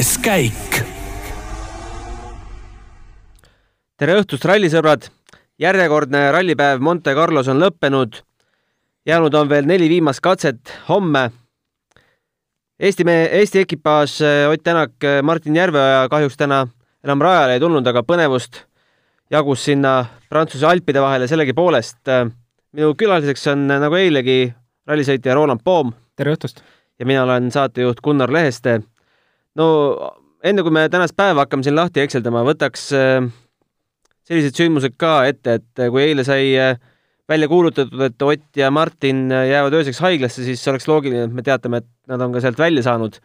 käik. tere õhtust, rallisõbrad! järjekordne rallipäev Monte Carlos on lõppenud. jäänud on veel neli viimast katset homme. Eesti mehe, Eesti ekipaaž Ott Tänak, Martin Järveoja kahjuks täna enam rajale ei tulnud, aga põnevust jagus sinna Prantsuse alpide vahele sellegipoolest. minu külaliseks on nagu eilegi rallisõitja Roland Poom. tere õhtust! ja mina olen saatejuht Gunnar Leheste. No enne kui me tänast päeva hakkame siin lahti ekseldama, võtaks äh, sellised sündmused ka ette, et kui eile sai äh, välja kuulutatud, et Ott ja Martin jäävad ööseks haiglasse, siis oleks loogiline, et me teatame, et nad on ka sealt välja saanud.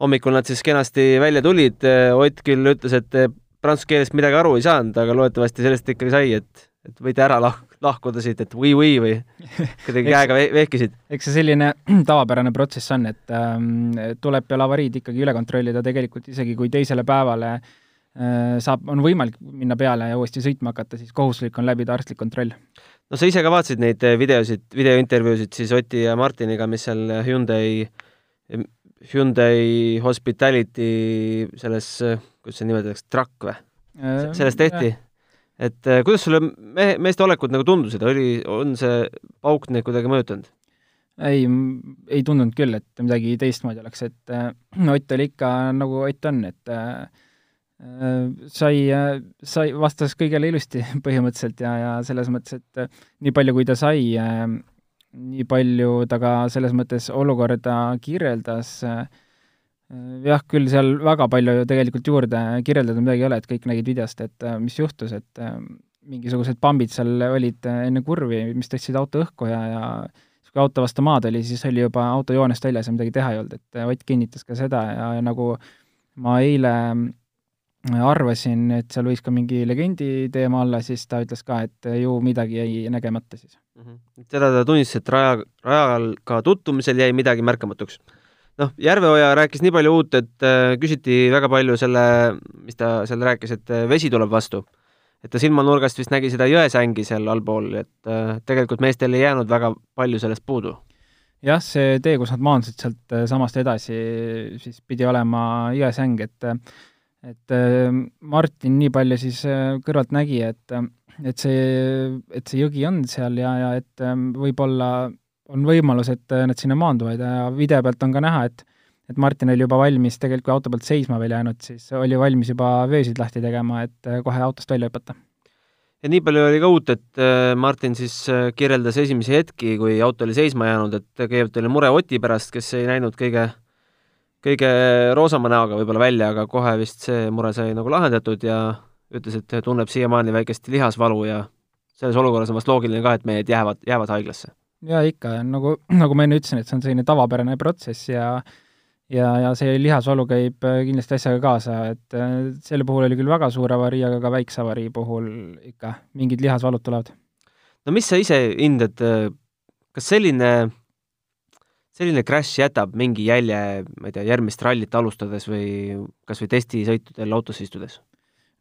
hommikul nad siis kenasti välja tulid, Ott küll ütles, et prantsuse keelest midagi aru ei saanud, aga loodetavasti sellest ikkagi sai, et, et võite ära lah-, lahkuda siit, et või-või või kuidagi käega ve vehkisid. eks see selline tavapärane protsess on, et ähm, tuleb peale avariid ikkagi üle kontrollida tegelikult isegi kui teisele päevale äh, saab, on võimalik minna peale ja uuesti sõitma hakata, siis kohustuslik on läbida arstlik kontroll. no sa ise ka vaatasid neid videosid, videointervjuusid siis Oti ja Martiniga, mis seal Hyundai, Hyundai Hospitality selles, kuidas see nimetatakse, truck või? sellest tehti? Et kuidas sulle mehe, meeste olekud nagu tundusid, oli, on see pauk neid kuidagi mõjutanud? ei, ei tundunud küll, et midagi teistmoodi oleks, et äh, Ott oli ikka nagu Ott on, et äh, sai, sai, vastas kõigele ilusti põhimõtteliselt ja, ja selles mõttes, et äh, nii palju, kui ta sai äh,, nii palju ta ka selles mõttes olukorda kirjeldas äh,, jah, küll seal väga palju ju tegelikult juurde kirjeldada midagi ei ole, et kõik nägid videost, et äh, mis juhtus, et äh, mingisugused pambid seal olid äh, enne kurvi, mis tõstsid auto õhku ja, ja kui auto vastu maad oli, siis oli juba auto joonest väljas ja midagi teha ei olnud, et Ott kinnitas ka seda ja, ja nagu ma eile arvasin, et seal võis ka mingi legendi teema olla, siis ta ütles ka, et ju midagi jäi nägemata siis mm. -hmm. seda ta tunnistas, et raja, rajal ka tutvumisel jäi midagi märkamatuks noh, Järveoja rääkis nii palju uut, et äh, küsiti väga palju selle, mis ta seal rääkis, et äh, vesi tuleb vastu. et ta silmanurgast vist nägi seda jõesängi seal allpool, et äh, tegelikult meestel ei jäänud väga palju sellest puudu. jah, see tee, kus nad maandusid sealt samast edasi, siis pidi olema jõesäng, et et Martin nii palju siis kõrvalt nägi, et et see, et see jõgi on seal ja, ja et võib-olla on võimalus, et äh, nad sinna maanduvad ja video pealt on ka näha, et et Martin oli juba valmis, tegelikult kui auto pealt seisma veel jäänud, siis oli valmis juba vöösid lahti tegema, et äh, kohe autost välja hüpata. ja nii palju oli ka uut, et äh, Martin siis kirjeldas esimesi hetki, kui auto oli seisma jäänud, et kõigepealt oli mure Oti pärast, kes ei näinud kõige, kõige roosama näoga võib-olla välja, aga kohe vist see mure sai nagu lahendatud ja ütles, et tunneb siiamaani väikest lihasvalu ja selles olukorras on vast loogiline ka, et mehed jäävad, jäävad haiglasse jaa, ikka, nagu, nagu ma enne ütlesin, et see on selline tavapärane protsess ja ja, ja see lihasvalu käib äh, kindlasti asjaga kaasa, et äh, selle puhul oli küll väga suur avarii, aga ka väikse avarii puhul ikka mingid lihasvalud tulevad. no mis sa ise hindad, äh, kas selline, selline crash jätab mingi jälje, ma ei tea, järgmist rallit alustades või kas või testisõitudel autosse istudes?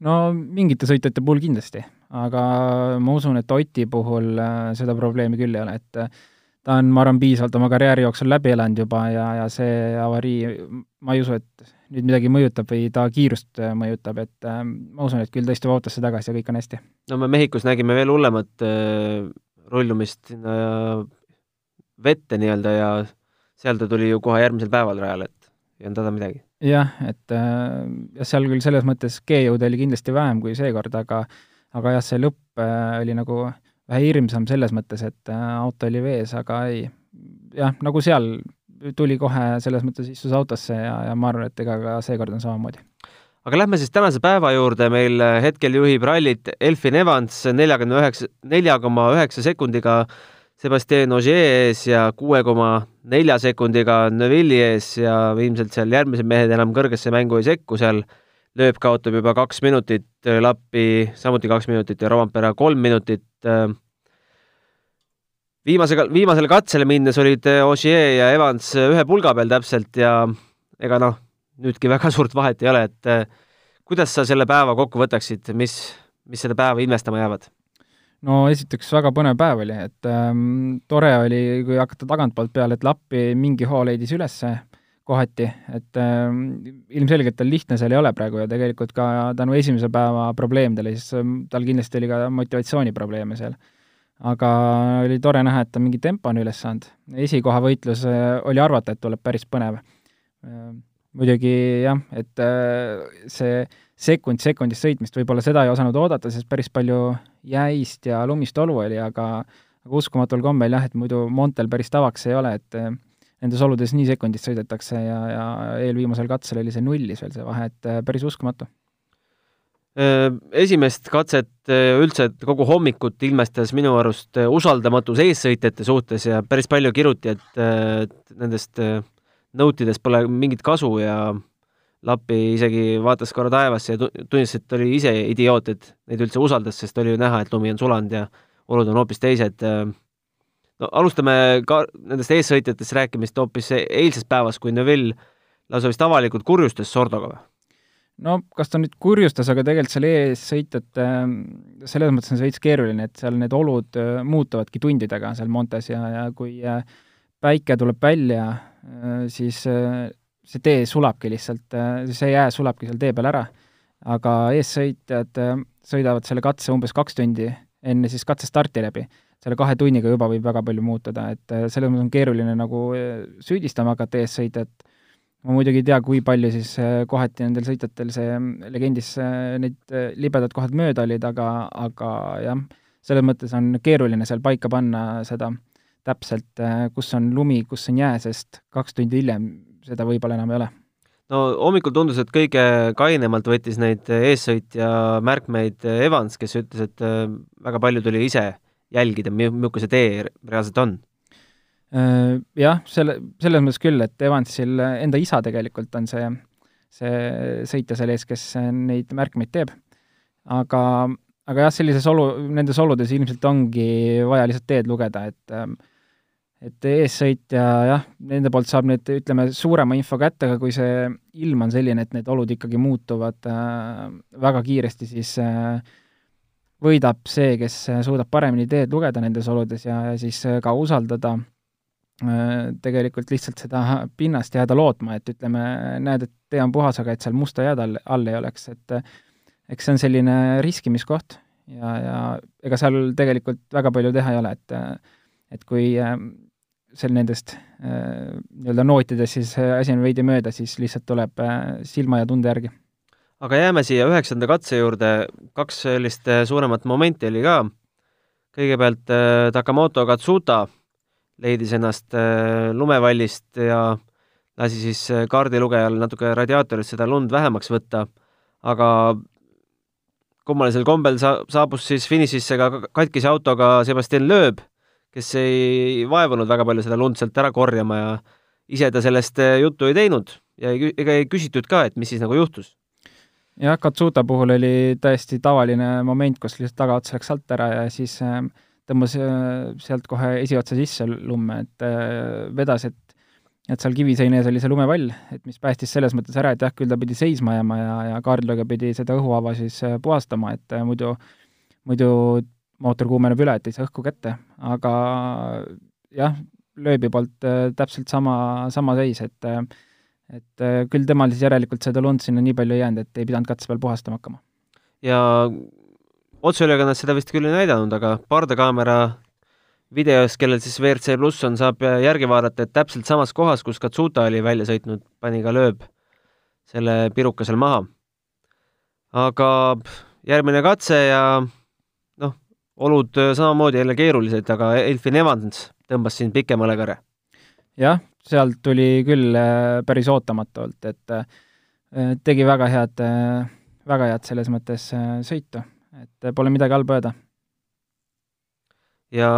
no mingite sõitjate puhul kindlasti, aga ma usun, et Oti puhul äh, seda probleemi küll ei ole, et äh, ta on, ma arvan, piisavalt oma karjääri jooksul läbi elanud juba ja, ja see avarii, ma ei usu, et nüüd midagi mõjutab või ta kiirust äh, mõjutab, et äh, ma usun, et küll ta istub autosse tagasi ja kõik on hästi. no me Mehhikos nägime veel hullemat äh, rullumist sinna vette nii-öelda ja seal ta tuli ju kohe järgmisel päeval rajale, et ei olnud häda midagi jah, et äh, jah, seal küll selles mõttes G-jõudu oli kindlasti vähem kui seekord, aga aga jah, see lõpp äh, oli nagu vähe hirmsam selles mõttes, et äh, auto oli vees, aga ei, jah, nagu seal tuli kohe selles mõttes, istus autosse ja, ja ma arvan, et ega ka seekord on samamoodi. aga lähme siis tänase päeva juurde, meil hetkel juhib rallit Elfin Evans neljakümne üheksa, nelja koma üheksa sekundiga Sebastian Ogier ees ja kuue koma nelja sekundiga Neville'i ees ja ilmselt seal järgmised mehed enam kõrgesse mängu ei sekku, seal lööb kaotab juba kaks minutit, Lappi samuti kaks minutit ja Rovampere kolm minutit. viimase, viimasele katsele minnes olid Ogier ja Evans ühe pulga peal täpselt ja ega noh, nüüdki väga suurt vahet ei ole, et kuidas sa selle päeva kokku võtaksid, mis, mis seda päeva ilmestama jäävad? no esiteks väga põnev päev oli, et ähm, tore oli, kui hakata tagantpoolt peale, et Lappi mingi hoo leidis ülesse, kohati, et äh, ilmselgelt tal lihtne seal ei ole praegu ja tegelikult ka tänu esimese päeva probleemidele, siis äh, tal kindlasti oli ka motivatsiooniprobleeme seal. aga oli tore näha, et ta mingi tempo on üles saanud. esikoha võitlus äh, oli arvata, et tuleb päris põnev äh,. muidugi jah, et äh, see sekund sekundist sõitmist, võib-olla seda ei osanud oodata, sest päris palju jäist ja lumist olu oli, aga aga uskumatul kombel jah, et muidu Montel päris tavaks ei ole, et äh, nendes oludes nii sekundist sõidetakse ja, ja eelviimasel katsel oli see nullis veel see vahe, et äh, päris uskumatu. Äh, esimest katset äh, üldse kogu hommikut ilmestas minu arust usaldamatus eessõitjate suhtes ja päris palju kiruti, et nendest nõutidest pole mingit kasu ja Lappi isegi vaatas korra taevasse ja tunnistas, et oli ise idioot, et neid üldse usaldas, sest oli ju näha, et lumi on sulanud ja olud on hoopis teised no alustame ka nendest eessõitjatest rääkimist hoopis eilsest päevast, kui Neville lausa vist avalikult kurjustas Sordoga või? no kas ta nüüd kurjustas, aga tegelikult seal eessõitjate, selles mõttes on see veits keeruline, et seal need olud äh, muutuvadki tundidega seal Montes ja, ja kui äh, päike tuleb välja, äh, siis see tee sulabki lihtsalt, see jää sulabki seal tee peal ära. aga eessõitjad sõidavad selle katse umbes kaks tundi enne siis katsestarti läbi selle kahe tunniga juba võib väga palju muutuda, et äh, selles mõttes on keeruline nagu äh, süüdistama hakata eessõitjat, ma muidugi ei tea, kui palju siis äh, kohati nendel sõitjatel see legendis need libedad kohad mööda olid, aga, aga jah, selles mõttes on keeruline seal paika panna seda täpselt, kus on lumi, kus on jää, sest kaks tundi hiljem seda võib-olla enam ei ole. No hommikul tundus, et kõige kainemalt võttis neid eessõitja märkmeid Evans, kes ütles, et väga palju tuli ise jälgida, milline see tee reaalselt on? Äh, jah, selle, selles mõttes küll, et Evansil enda isa tegelikult on see, see sõitja seal ees, kes neid märkmeid teeb. aga, aga jah, sellises olu, nendes oludes ilmselt ongi vaja lihtsalt teed lugeda, et et eessõitja jah, nende poolt saab nüüd, ütleme, suurema info kätte, aga kui see ilm on selline, et need olud ikkagi muutuvad äh, väga kiiresti, siis äh, võidab see, kes suudab paremini teed lugeda nendes oludes ja, ja siis ka usaldada äh, tegelikult lihtsalt seda pinnast jääda lootma, et ütleme, näed, et tee on puhas, aga et seal musta jääd all, all ei oleks, et eks see on selline riskimiskoht ja, ja ega seal tegelikult väga palju teha ei ole, et et kui äh, seal nendest äh, nii-öelda nootidest siis asi on veidi mööda, siis lihtsalt tuleb silma ja tunde järgi aga jääme siia üheksanda katse juurde, kaks sellist äh, suuremat momenti oli ka. kõigepealt äh, Takamoto Katsuta leidis ennast äh, lumevallist ja lasi siis kaardilugejal natuke radiaatorist seda lund vähemaks võtta, aga kummalisel kombel sa-, saabus siis finišisse ka katkise autoga Sebastian Loeb, kes ei vaevunud väga palju seda lund sealt ära korjama ja ise ta sellest juttu ei teinud. Ja ega ei küsitud ka, et mis siis nagu juhtus jah, Katsuta puhul oli täiesti tavaline moment, kus lihtsalt tagaots läks alt ära ja siis äh, tõmbas äh, sealt kohe esiotsa sisse lumme, et äh, vedas, et et seal kiviseine ees oli see lumevall, et mis päästis selles mõttes ära, et jah, küll ta pidi seisma jääma ja, ja kaardlööga pidi seda õhuhava siis puhastama, et muidu, muidu mootor kuumeneb üle, et ei saa õhku kätte, aga jah, lööbi poolt täpselt sama, sama seis, et äh, et äh, küll temal siis järelikult seda lund sinna nii palju ei jäänud, et ei pidanud katse peal puhastama hakkama. ja otseülekannet seda vist küll ei näidanud, aga pardakaamera videos, kellel siis WRC pluss on, saab järgi vaadata, et täpselt samas kohas, kus Katsuta oli välja sõitnud, pani ka lööb selle piruka seal maha. aga järgmine katse ja noh, olud samamoodi jälle keerulised, aga Elfin Evans tõmbas siin pikemale kõre. jah, sealt tuli küll äh, päris ootamatult, et äh, tegi väga head, äh, väga head selles mõttes sõitu, et pole midagi halba öelda. ja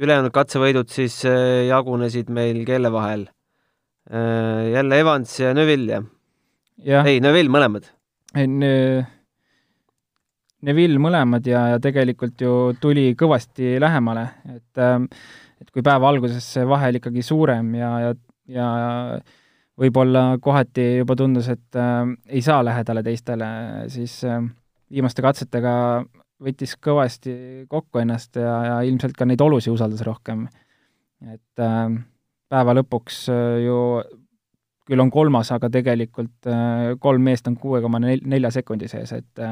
ülejäänud katsevõidud siis jagunesid meil kelle vahel? jälle Evans ja Neville, jah ja.? ei, Neville mõlemad. Neville mõlemad ja, ja tegelikult ju tuli kõvasti lähemale, et äh, et kui päeva alguses see vahe oli ikkagi suurem ja, ja, ja võib-olla kohati juba tundus, et äh, ei saa lähedale teistele, siis äh, viimaste katsetega võttis kõvasti kokku ennast ja, ja ilmselt ka neid olusid usaldas rohkem. et äh, päeva lõpuks äh, ju küll on kolmas, aga tegelikult kolm meest on kuue koma nelja sekundi sees, et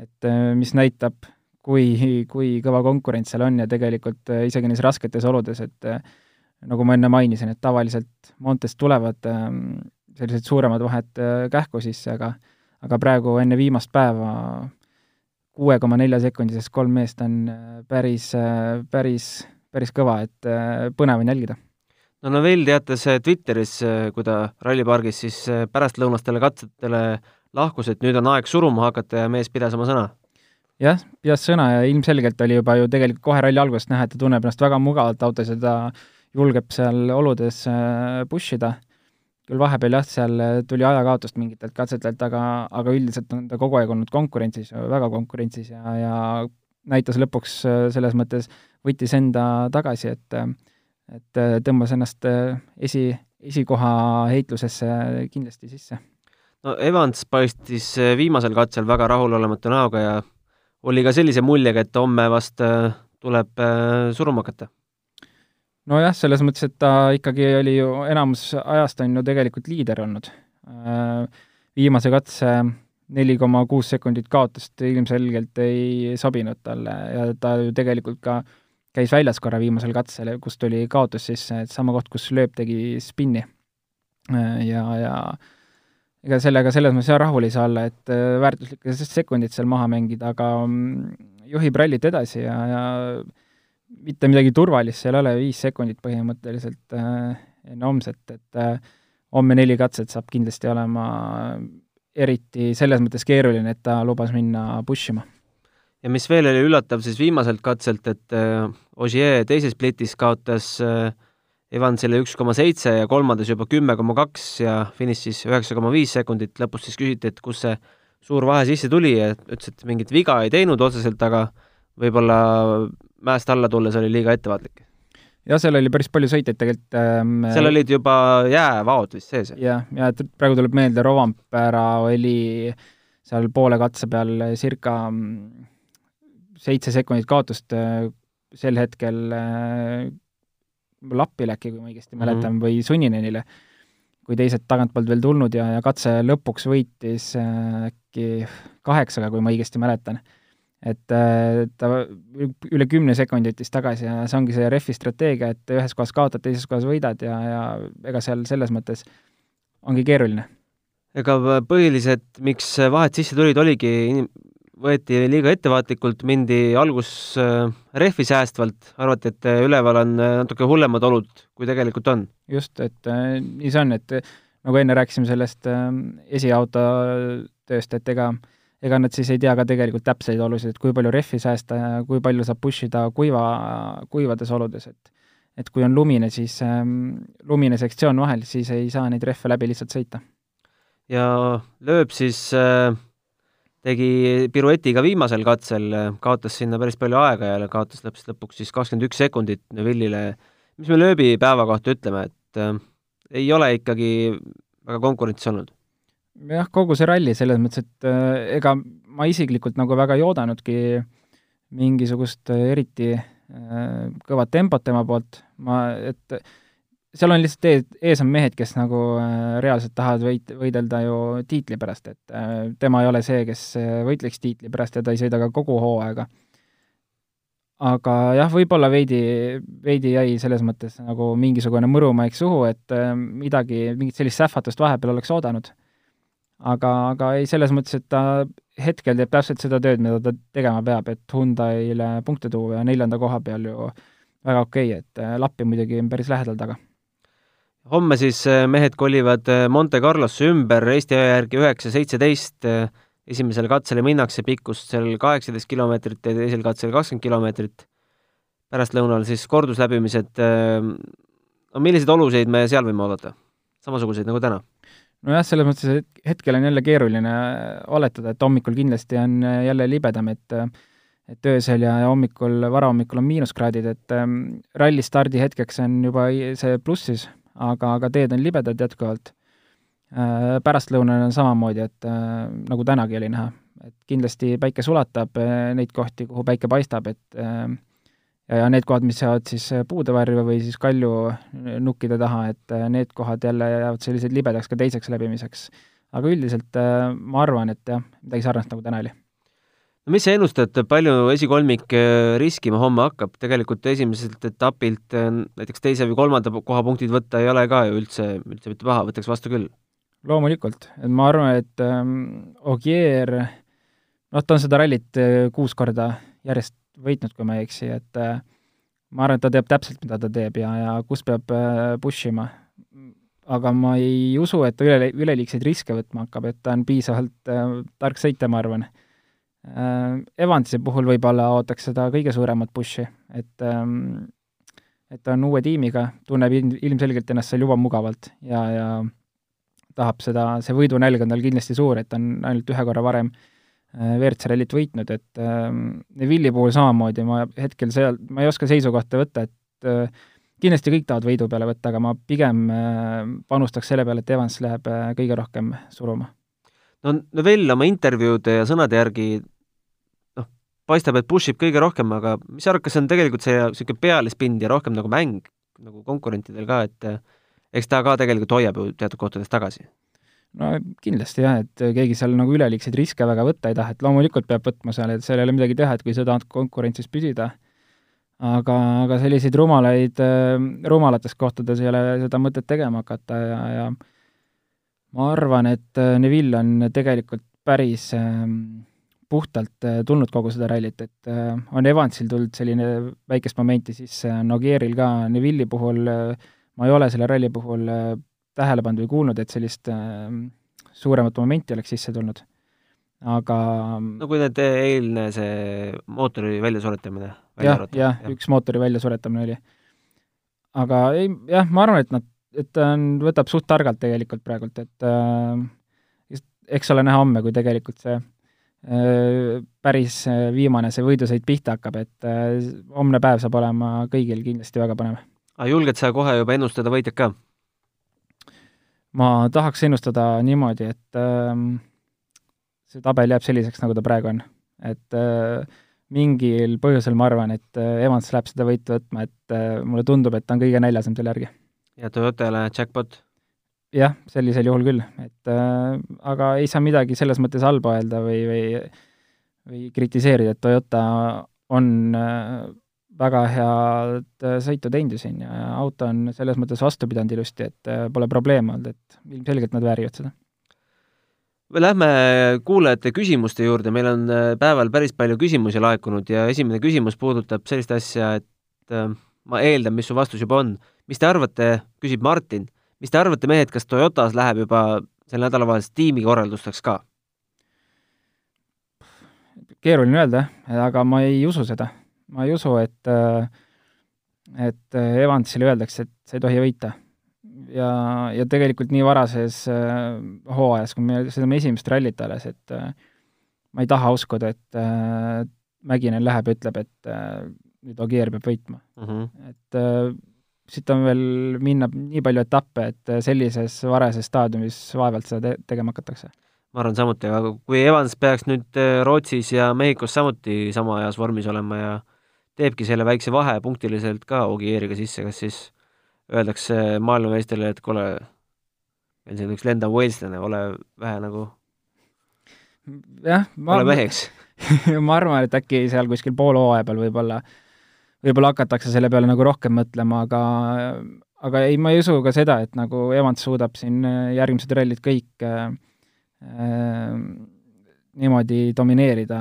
et mis näitab, kui, kui kõva konkurents seal on ja tegelikult isegi neis rasketes oludes, et nagu ma enne mainisin, et tavaliselt Montes tulevad sellised suuremad vahed kähku sisse, aga aga praegu enne viimast päeva kuue koma nelja sekundisest kolm meest on äh, päris, äh, päris, päris kõva, et äh, põnev on jälgida. no Novell teatas Twitteris, kui ta rallipargis siis pärastlõunastele katsetele lahkus, et nüüd on aeg suruma hakata ja mees pidas oma sõna. Jah, pidas sõna ja ilmselgelt oli juba ju tegelikult kohe ralli algusest näha, et ta tunneb ennast väga mugavalt autos ja ta julgeb seal oludes push ida küll vahepeal jah, seal tuli ajakaotust mingitelt katsetelt, aga, aga üldiselt on ta kogu aeg olnud konkurentsis, väga konkurentsis ja, ja näitas lõpuks selles mõttes, võttis enda tagasi, et et tõmbas ennast esi, esikoha heitlusesse kindlasti sisse. no Evans paistis viimasel katsel väga rahulolematu näoga ja oli ka sellise muljega, et homme vast tuleb suruma hakata nojah, selles mõttes, et ta ikkagi oli ju enamus ajast on ju tegelikult liider olnud. Äh, viimase katse neli koma kuus sekundit kaotust ilmselgelt ei sobinud talle ja ta ju tegelikult ka käis väljas korra viimasel katsel, kus tuli kaotus sisse, et sama koht, kus lööb, tegi spinni. Äh, ja, ja ega sellega selles mõttes jah, rahul ei saa olla, et äh, väärtuslikud sekundid seal maha mängida, aga mm, juhib rallit edasi ja, ja mitte midagi turvalist seal ei ole, viis sekundit põhimõtteliselt äh, enne homset, et äh, homme neli katset saab kindlasti olema eriti selles mõttes keeruline, et ta lubas minna push ima. ja mis veel oli üllatav, siis viimaselt katselt, et Ogier teises splitis kaotas äh, Evansile üks koma seitse ja kolmandas juba kümme koma kaks ja finišis üheksa koma viis sekundit, lõpus siis küsiti, et kus see suur vahe sisse tuli ja ütles, et mingit viga ei teinud otseselt, aga võib-olla mäest alla tulles oli liiga ettevaatlik. jah, seal oli päris palju sõitjaid tegelikult ähm, seal olid juba jäävaod vist sees? jah, ja et praegu tuleb meelde, Rovampere oli seal poole katse peal circa mm, seitse sekundit kaotust äh, sel hetkel Lappile äkki, kui ma õigesti mäletan mm, -hmm. või Sunninenile, kui teised tagantpoolt veel tulnud ja, ja katse lõpuks võitis äh, äkki kaheksaga, kui ma õigesti mäletan et äh, ta üle kümne sekundi võttis tagasi ja see ongi see refi strateegia, et ühes kohas kaotad, teises kohas võidad ja, ja ega seal selles mõttes ongi keeruline. ega põhilised, miks vahed sisse tulid, oligi, võeti liiga ettevaatlikult, mindi algus äh, rehvi säästvalt, arvati, et üleval on äh, natuke hullemad olud, kui tegelikult on. just, et nii see on, et nagu enne rääkisime sellest esiauto tööst, et ega äh, ega nad siis ei tea ka tegelikult täpseid olusid, et kui palju rehvi säästa ja kui palju saab push ida kuiva, kuivades oludes, et et kui on lumine, siis ähm, lumine sektsioon vahel, siis ei saa neid rehve läbi lihtsalt sõita. ja lööb siis äh, tegi piruetiga viimasel katsel, kaotas sinna päris palju aega ja kaotas lõpuks, lõpuks siis kakskümmend üks sekundit Neville'ile. mis me lööbi päeva kohta ütleme, et äh, ei ole ikkagi väga konkurentsis olnud? jah, kogu see ralli selles mõttes, et äh, ega ma isiklikult nagu väga ei oodanudki mingisugust äh, eriti äh, kõvat tempot tema poolt, ma, et seal on lihtsalt ees, ees on mehed, kes nagu äh, reaalselt tahavad võit-, võidelda ju tiitli pärast, et äh, tema ei ole see, kes äh, võitleks tiitli pärast ja ta ei sõida ka kogu hooaega. aga jah, võib-olla veidi, veidi jäi selles mõttes nagu mingisugune mõrumaik suhu, et midagi, mingit sellist sähvatust vahepeal oleks oodanud aga, aga ei, selles mõttes, et ta hetkel teeb täpselt seda tööd, mida ta tegema peab, et Hyundai'le punkte tuua ja neljanda koha peal ju väga okei okay,, et Lappi muidugi päris lähedal taga. Homme siis äh, mehed kolivad äh, Monte Carlosse ümber Eesti aja järgi üheksa seitseteist, esimesele katsele minnakse pikkust seal kaheksateist kilomeetrit ja teisel katsel kakskümmend kilomeetrit, pärastlõunal siis kordusläbimised, no milliseid olusid me seal võime oodata? samasuguseid nagu täna. Nojah, selles mõttes, et hetkel on jälle keeruline oletada, et hommikul kindlasti on jälle libedam, et et öösel ja, ja hommikul, varahommikul on miinuskraadid, et ähm, ralli stardi hetkeks on juba see plussis, aga, aga teed on libedad jätkuvalt äh,. Pärastlõunal on samamoodi, et äh, nagu tänagi oli näha, et kindlasti päike sulatab äh, neid kohti, kuhu päike paistab, et ja, need kohad, mis jäävad siis puude varju või siis kalju nukkide taha, et need kohad jälle jäävad sellised libedaks ka teiseks läbimiseks. aga üldiselt ma arvan, et jah, midagi sarnast, nagu täna oli mis sa ennustad, palju esikolmik riskima homme hakkab, tegelikult esimeselt etapilt näiteks teise või kolmanda koha punktid võtta ei ole ka ju üldse, üldse mitte paha, võtaks vastu küll loomulikult, et ma arvan, et ähm, Ogier, noh, ta on seda rallit äh, kuus korda järjest võitnud, kui ma ei eksi, et äh, ma arvan, et ta teab täpselt, mida ta teeb ja, ja kus peab äh, push ima. aga ma ei usu, et ta üle, üleliigseid riske võtma hakkab, et ta on piisavalt äh, tark sõitja, ma arvan äh,. Evansi puhul võib-olla ootaks seda kõige suuremat push'i, et ähm, et ta on uue tiimiga, tunneb ilm, ilmselgelt ennast seal juba mugavalt ja, ja tahab seda, see võidunälg on tal kindlasti suur, et ta on ainult ühe korra varem äh, WRC rallit võitnud, et äh, Neville'i puhul samamoodi, ma hetkel seal, ma ei oska seisukohta võtta, et äh, kindlasti kõik tahavad võidu peale võtta, aga ma pigem äh, panustaks selle peale, et Evans läheb äh, kõige rohkem suruma. no Neville oma intervjuude ja sõnade järgi paistab, et push ib kõige rohkem, aga mis sa arvad, kas see on tegelikult see niisugune pealispind ja rohkem nagu mäng nagu konkurentidel ka, et eks ta ka tegelikult hoiab ju teatud kohtades tagasi. no kindlasti jah, et keegi seal nagu üleliigseid riske väga võtta ei taha, et loomulikult peab võtma seal, et seal ei ole midagi teha, et kui sa tahad konkurentsis püsida, aga, aga selliseid rumalaid, rumalates kohtades ei ole seda mõtet tegema hakata ja, ja ma arvan, et Neville on tegelikult päris puhtalt tulnud kogu seda rallit, et on Evansil tulnud selline väikest momenti sisse, on Ogieril ka, Neville'i puhul äh, ma ei ole selle ralli puhul äh, tähele pannud või kuulnud, et sellist äh, suuremat momenti oleks sisse tulnud. aga no kui need eilne see mootori väljasuretamine jah, jah, üks mootori väljasuretamine oli. aga ei, jah, ma arvan, et nad, et ta on, võtab suht targalt tegelikult praegult, et äh, eks ole näha homme, kui tegelikult see äh, päris äh, viimane see võidusõit pihta hakkab, et äh, homne päev saab olema kõigil kindlasti väga põnev aga julged sa kohe juba ennustada võitjat ka? ma tahaks ennustada niimoodi, et äh, see tabel jääb selliseks, nagu ta praegu on. et äh, mingil põhjusel ma arvan, et Evans läheb seda võitu võtma, et mulle tundub, et ta on kõige näljasem selle järgi. ja Toyotale jackpot? Jah, sellisel juhul küll, et äh, aga ei saa midagi selles mõttes halba öelda või, või või kritiseerida, et Toyota on äh, väga head äh, sõitu teinud ju siin ja auto on selles mõttes vastu pidanud ilusti, et äh, pole probleeme olnud, et ilmselgelt nad väärivad seda. Lähme kuulajate küsimuste juurde, meil on äh, päeval päris palju küsimusi laekunud ja esimene küsimus puudutab sellist asja, et ma eeldan, mis su vastus juba on. mis te arvate, küsib Martin, mis te arvate, mehed, kas Toyotas läheb juba sel nädalavahetusel tiimikorraldusteks ka? keeruline öelda, aga ma ei usu seda ma ei usu, et, äh, et äh, Evansile öeldakse, et sa ei tohi võita. ja, ja tegelikult nii varases äh, hooajas, kui me sõidame esimest rallit alles, et ma ei taha uskuda, et Mäkinen läheb ja ütleb, et nüüd Ogier peab võitma mm. -hmm. et siit on veel minna nii palju etappe, et sellises varases staadiumis vaevalt seda te tegema hakatakse. Ma arvan samuti, aga kui Evans peaks nüüd Rootsis ja Mehhikos samuti sama heas vormis olema ja teebki selle väikse vahe punktiliselt ka Ogieriga sisse, kas siis öeldakse maailmameistrile, et kuule, meil siin üks lendav walslane, ole vähe nagu jah, ma ole meheks ma arvan, et äkki seal kuskil poolhooaja peal võib-olla, võib-olla hakatakse selle peale nagu rohkem mõtlema, aga aga ei, ma ei usu ka seda, et nagu Evans suudab siin järgmised rallid kõik äh, äh, niimoodi domineerida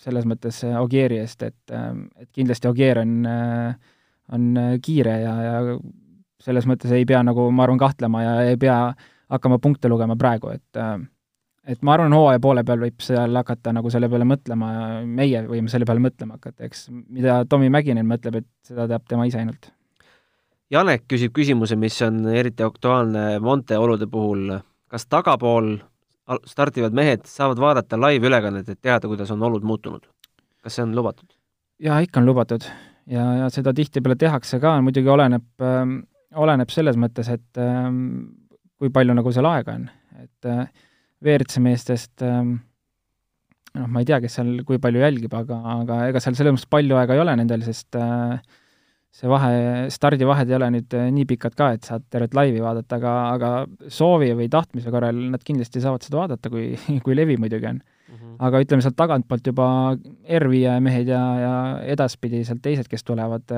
selles mõttes Ogieri eest, et, et kindlasti Ogier on, on kiire ja, ja selles mõttes ei pea nagu, ma arvan, kahtlema ja ei pea hakkama punkte lugema praegu, et et ma arvan, hooaja poole peal võib seal hakata nagu selle peale mõtlema, meie võime selle peale mõtlema hakata, eks mida Tommy Mäkinen mõtleb, et seda teab tema ise ainult. Janek küsib küsimuse, mis on eriti aktuaalne Monte olude puhul, kas tagapool startivad mehed saavad vaadata live-ülekannet, et teada, kuidas on olud muutunud. kas see on lubatud? jaa, ikka on lubatud ja, ja seda tihtipeale tehakse ka, muidugi oleneb äh,, oleneb selles mõttes, et äh, kui palju nagu seal aega on, et äh, WRC meestest äh, noh, ma ei tea, kes seal kui palju jälgib, aga, aga ega seal selles mõttes palju aega ei ole nendel, sest äh, see vahe, stardivahed ei ole nüüd äh, nii pikad ka, et saad tervet laivi vaadata, aga, aga soovi või tahtmise korral nad kindlasti saavad seda vaadata, kui, kui levi muidugi on mm. -hmm. aga ütleme sealt tagantpoolt juba R5 mehed ja, ja edaspidi sealt teised, kes tulevad,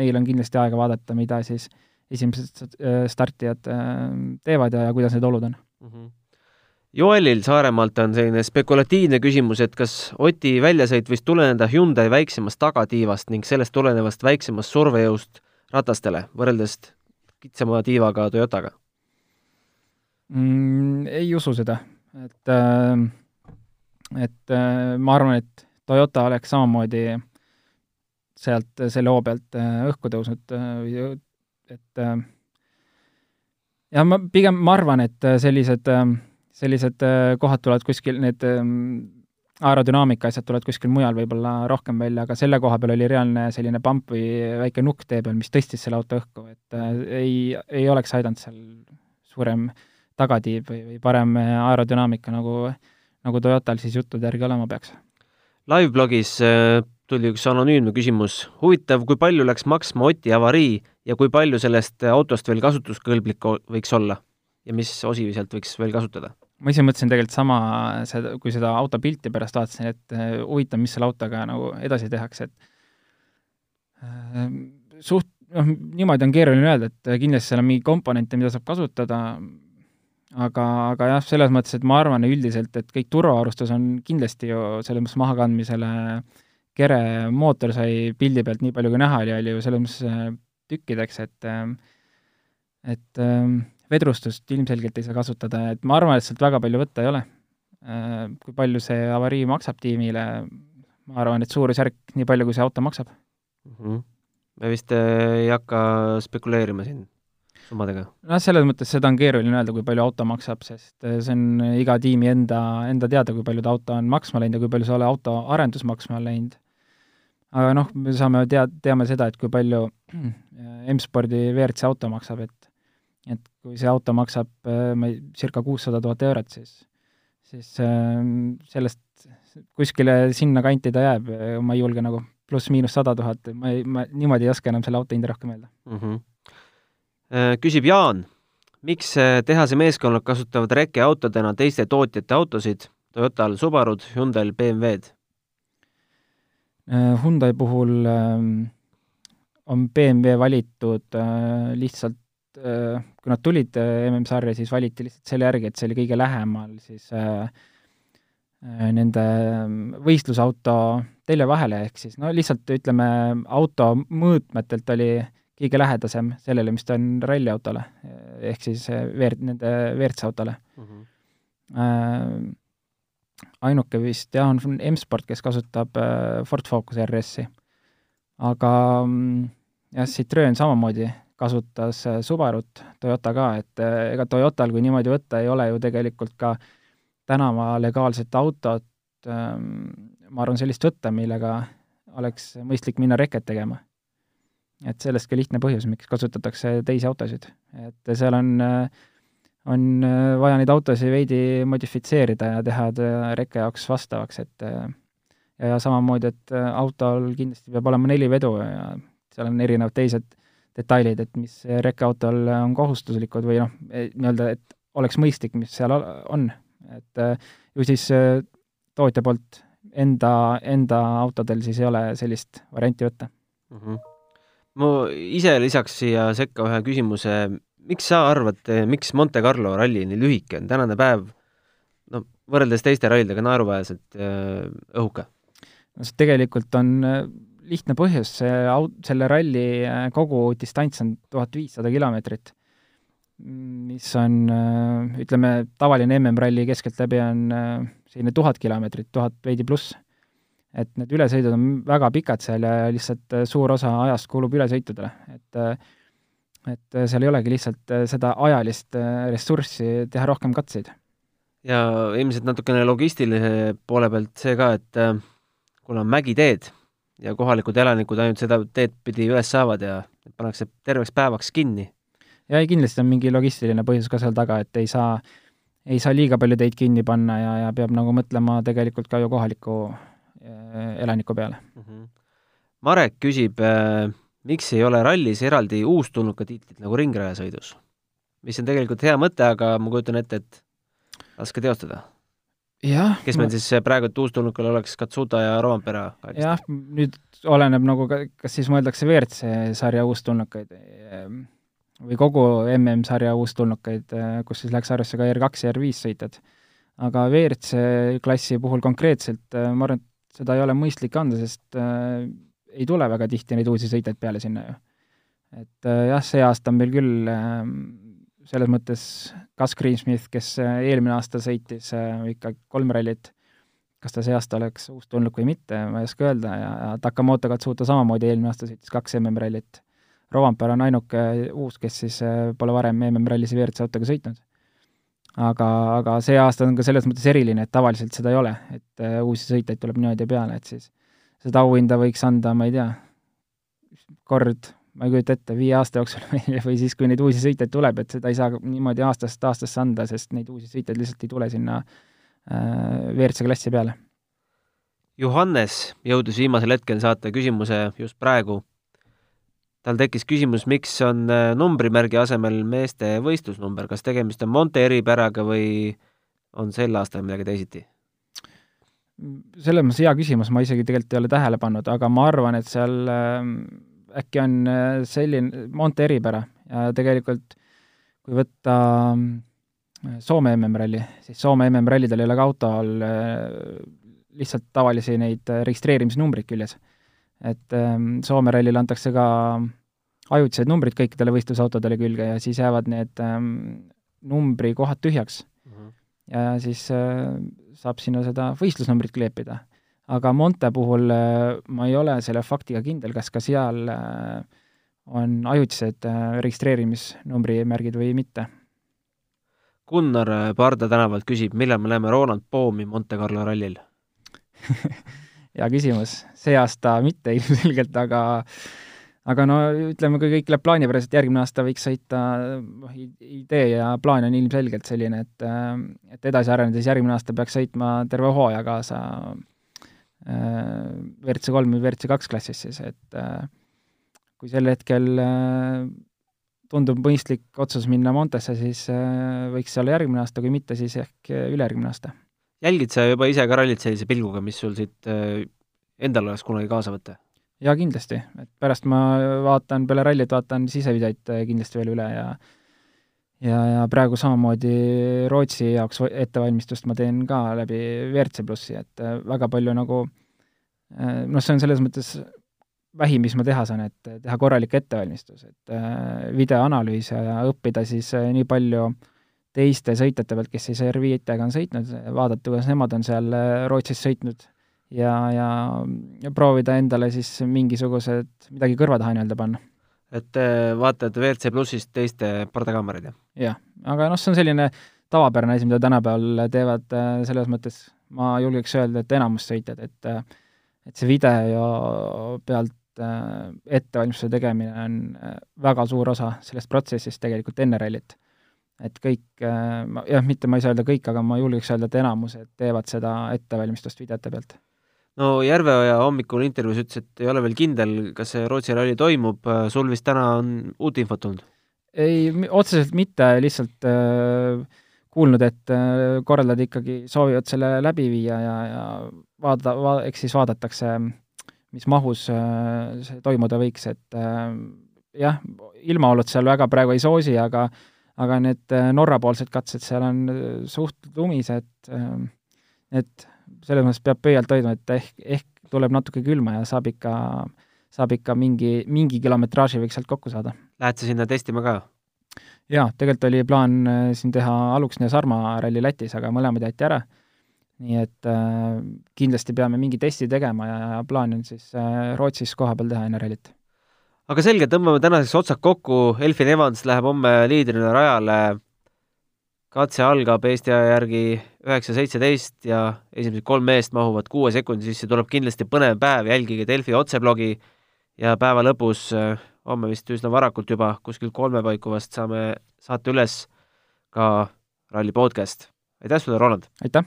neil on kindlasti aega vaadata, mida siis esimesed startijad teevad ja, ja kuidas need olud on mm. -hmm Joelil Saaremaalt on selline spekulatiivne küsimus, et kas Oti väljasõit võis tuleneda Hyundai väiksemast tagatiivast ning sellest tulenevast väiksemast survejõust ratastele, võrreldes kitsama tiivaga Toyotaga mm,? Ei usu seda, et äh, et äh, ma arvan, et Toyota oleks samamoodi sealt selle hoo pealt äh, õhku tõusnud äh,, et äh, ja ma pigem, ma arvan, et sellised äh, sellised äh, kohad tulevad kuskil, need ähm, aerodünaamika asjad tulevad kuskil mujal võib-olla rohkem välja, aga selle koha peal oli reaalne selline pamp või väike nukk tee peal, mis tõstis selle auto õhku, et äh, ei, ei oleks aidanud seal suurem tagatiib või, või parem aerodünaamika, nagu, nagu Toyotal siis juttude järgi olema peaks. Liveblogis äh, tuli üks anonüümne küsimus. huvitav, kui palju läks maksma Oti avarii ja kui palju sellest autost veel kasutuskõlblik võiks olla ja mis osi sealt võiks veel kasutada? Ma ise mõtlesin tegelikult sama, seda, kui seda auto pilti pärast vaatasin, et äh, huvitav, mis selle autoga nagu edasi tehakse, et äh, suht, noh, niimoodi on keeruline öelda, et kindlasti seal on mingi komponente, mida saab kasutada, aga, aga jah, selles mõttes, et ma arvan üldiselt, et kõik turvavarustus on kindlasti ju selles mõttes mahakandmisele, kere mootor sai pildi pealt nii palju, kui näha oli, oli ju selles mõttes äh, tükkideks, et et vedrustust ilmselgelt ei saa kasutada, et ma arvan, et sealt väga palju võtta ei ole. Äh, kui palju see avarii maksab tiimile, ma arvan, et suurusjärk nii palju, kui see auto maksab mm. -hmm. me vist äh, ei hakka spekuleerima siin summadega? noh, selles mõttes seda on keeruline öelda, kui palju auto maksab, sest äh, see on iga tiimi enda, enda teada, kui palju ta auto on maksma läinud ja kui palju selle auto arendus maksma on läinud. aga noh, me saame tea-, teame seda, et kui palju M-spordi WRC auto maksab, et et kui see auto maksab, äh, ma ei, circa kuussada tuhat eurot, siis, siis ähm, sellest kuskile sinna kanti ta jääb, ma ei julge nagu pluss-miinus sada tuhat, ma ei, ma niimoodi ei oska enam selle auto hinda rohkem öelda mm. -hmm. Küsib Jaan, miks äh, tehase meeskonnad kasutavad rekeautodena teiste tootjate autosid, Toyotal Subarud, Hyundai'l BMW-d? Hyundai puhul ähm, on BMW valitud lihtsalt Äh, kui nad tulid äh, MM-sarja, siis valiti lihtsalt selle järgi, et see oli kõige lähemal siis äh, nende võistlusauto telje vahele, ehk siis no lihtsalt ütleme, auto mõõtmetelt oli kõige lähedasem sellele, mis ta on ralliautole, ehk siis veer-, nende WRC-autole mm. -hmm. ainuke vist jah, on M-Sport, kes kasutab Ford Focus RS-i. aga mm, jah, Citroen samamoodi kasutas äh, Subarut, Toyota ka, et äh, ega Toyotal, kui niimoodi võtta, ei ole ju tegelikult ka tänava legaalset autot, ähm, ma arvan, sellist võtta, millega oleks mõistlik minna reket tegema. et sellest ka lihtne põhjus, miks kasutatakse teisi autosid. et seal on, äh, on vaja neid autosid veidi modifitseerida ja teha reke jaoks vastavaks, et ja samamoodi, et autol kindlasti peab olema neli vedu ja seal on erinevad teised detailid, et mis rekkeautol on kohustuslikud või noh, e, nii-öelda, et oleks mõistlik, mis seal on. et e, ju siis e, tootja poolt enda, enda autodel siis ei ole sellist varianti võtta mm. -hmm. ma ise lisaks siia sekka ühe küsimuse, miks sa arvad, miks Monte Carlo ralli nii lühike on, tänane päev no võrreldes teiste rallidega naeruväärselt õhuke? no see tegelikult on lihtne põhjus, see au-, selle ralli äh, kogu distants on tuhat viissada kilomeetrit, mis on, äh, ütleme, tavaline MM-ralli keskeltläbi on äh, selline tuhat kilomeetrit, tuhat veidi pluss. et need ülesõidud on väga pikad seal ja lihtsalt suur osa ajast kulub ülesõitudele, et et seal ei olegi lihtsalt seda ajalist ressurssi teha rohkem katseid. ja ilmselt natukene logistilise poole pealt see ka, et kuna mägiteed, ja kohalikud elanikud ainult seda teed pidi üles saavad ja pannakse terveks päevaks kinni. ja ei, kindlasti on mingi logistiline põhjus ka seal taga, et ei saa, ei saa liiga palju teid kinni panna ja, ja peab nagu mõtlema tegelikult ka ju kohaliku äh, elaniku peale mm. -hmm. Marek küsib äh,, miks ei ole rallis eraldi uustulnuka tiitlit nagu ringrajasõidus? mis on tegelikult hea mõte, aga ma kujutan ette, et raske teostada kes meil ma... siis praegu, et uustulnukal oleks Katsuta ja Rovampera? jah, nüüd oleneb nagu, kas siis mõeldakse WRC sarja uustulnukaid ehm, või kogu MM-sarja uustulnukaid, eh, kus siis läks arvesse ka R2 ja R5 sõitjad. aga WRC klassi puhul konkreetselt eh, ma arvan, et seda ei ole mõistlik anda, sest äh, ei tule väga tihti neid uusi sõitjaid peale sinna ju. et jah, see aasta on meil küll äh, selles mõttes Gus Greensmith, kes äh, eelmine aasta sõitis äh, ikka kolm rallit, kas ta see aasta oleks uustulnuk või mitte, ma ei oska öelda ja, Takamoto Katsuta samamoodi eelmine aasta sõitis kaks MM-rallit. Rovanper on ainuke uus, kes siis äh, pole varem MM-rallis WRC autoga sõitnud. aga, aga see aasta on ka selles mõttes eriline, et tavaliselt seda ei ole, et uusi sõitjaid tuleb niimoodi peale, et siis seda auhinda võiks anda, ma ei tea, kord ma ei kujuta ette, viie aasta jooksul või, või siis, kui neid uusi sõitjaid tuleb, et seda ei saa niimoodi aastast aastasse anda, sest neid uusi sõitjaid lihtsalt ei tule sinna äh, WRC klassi peale. Johannes jõudis viimasel hetkel saata küsimuse just praegu. tal tekkis küsimus, miks on äh, numbrimärgi asemel meeste võistlusnumber, kas tegemist on Monte eripäraga või on sel aastal midagi teisiti? selles mõttes hea küsimus, ma isegi tegelikult ei ole tähele pannud, aga ma arvan, et seal äh, äkki on äh, selline Monte eripära ja tegelikult kui võtta äh, Soome MM-ralli, siis Soome MM-rallidel ei ole ka autol äh, lihtsalt tavalisi neid registreerimisnumbreid küljes. et ähm, Soome rallile antakse ka ajutised numbrid kõikidele võistlusautodele külge ja siis jäävad need ähm, numbrikohad tühjaks mm. -hmm. ja siis saab sinna seda võistlusnumbrit kleepida aga Monte puhul äh, ma ei ole selle faktiga kindel, kas ka seal äh, on ajutised äh, registreerimisnumbri märgid või mitte. Gunnar Parda tänavalt küsib, millal me näeme Ronald Poomi Monte Carlo rallil hea küsimus, see aasta mitte ilmselgelt, aga aga no ütleme, kui kõik läheb plaanipäraselt, järgmine aasta võiks sõita, noh, idee ja plaan on ilmselgelt selline, et et edasi arenedes järgmine aasta peaks sõitma terve hooaja kaasa WRC kolm või WRC kaks klassis siis, et äh, kui sel hetkel äh, tundub mõistlik otsus minna Montesse, siis äh, võiks see olla järgmine aasta, kui mitte, siis ehk ülejärgmine aasta. jälgid sa juba ise ka rallit sellise pilguga, mis sul siit endal oleks kunagi kaasa võtta? jaa, kindlasti, et pärast ma vaatan, peale rallit vaatan sisevideoid kindlasti veel üle ja ja, ja praegu samamoodi Rootsi jaoks ettevalmistust ma teen ka läbi WRC plussi, et äh, väga palju nagu äh, noh, see on selles mõttes vähim, mis ma teha saan, et teha korralik ettevalmistus, et äh, videoanalüüs ja, ja õppida siis nii palju teiste sõitjate pealt, kes siis R5-tega on sõitnud, vaadata, kuidas nemad on seal Rootsis sõitnud ja, ja, ja proovida endale siis mingisugused, midagi kõrva taha nii-öelda panna et äh, vaatad WRC plussist teiste pardakaameraid, jah? jah, aga noh, see on selline tavapärane asi, mida tänapäeval teevad äh, selles mõttes, ma julgeks öelda, et enamus sõitjad, et äh, et see video pealt ettevalmistuse tegemine on väga suur osa sellest protsessist tegelikult enne rallit. et kõik, jah, mitte ma ei saa öelda kõik, aga ma julgeks öelda, et enamused teevad seda ettevalmistust videote pealt no Järveoja hommikul intervjuus ütles, et ei ole veel kindel, kas see Rootsi ralli toimub, sul vist täna on uut infot tulnud? ei, otseselt mitte, lihtsalt äh, kuulnud, et äh, korraldajad ikkagi soovivad selle läbi viia ja, ja vaada va,, eks siis vaadatakse, mis mahus äh, see toimuda võiks, et äh, jah, ilmaolud seal väga praegu ei soosi, aga aga need äh, Norra-poolsed katsed seal on äh, suht lumised äh,, et selles mõttes peab pöialt hoidma, et ehk, ehk tuleb natuke külma ja saab ikka, saab ikka mingi, mingi kilometraaži võiks sealt kokku saada. Lähed sa sinna testima ka? jaa, tegelikult oli plaan äh, siin teha Aluksne ja Sarma ralli Lätis, aga mõlemad jäeti ära. nii et äh, kindlasti peame mingi testi tegema ja, ja plaan on siis äh, Rootsis kohapeal teha enne rallit. aga selge, tõmbame tänaseks otsad kokku, Elfin Evans läheb homme liidrina rajale katse algab Eesti aja järgi üheksa seitseteist ja esimesed kolm meest mahuvad kuue sekundi sisse, tuleb kindlasti põnev päev, jälgige Delfi otseblogi ja päeva lõpus, äh, homme vist üsna varakult juba, kuskil kolme paiku vast saame saate üles ka ralli podcast. aitäh sulle, Roland! aitäh!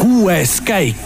kuues käik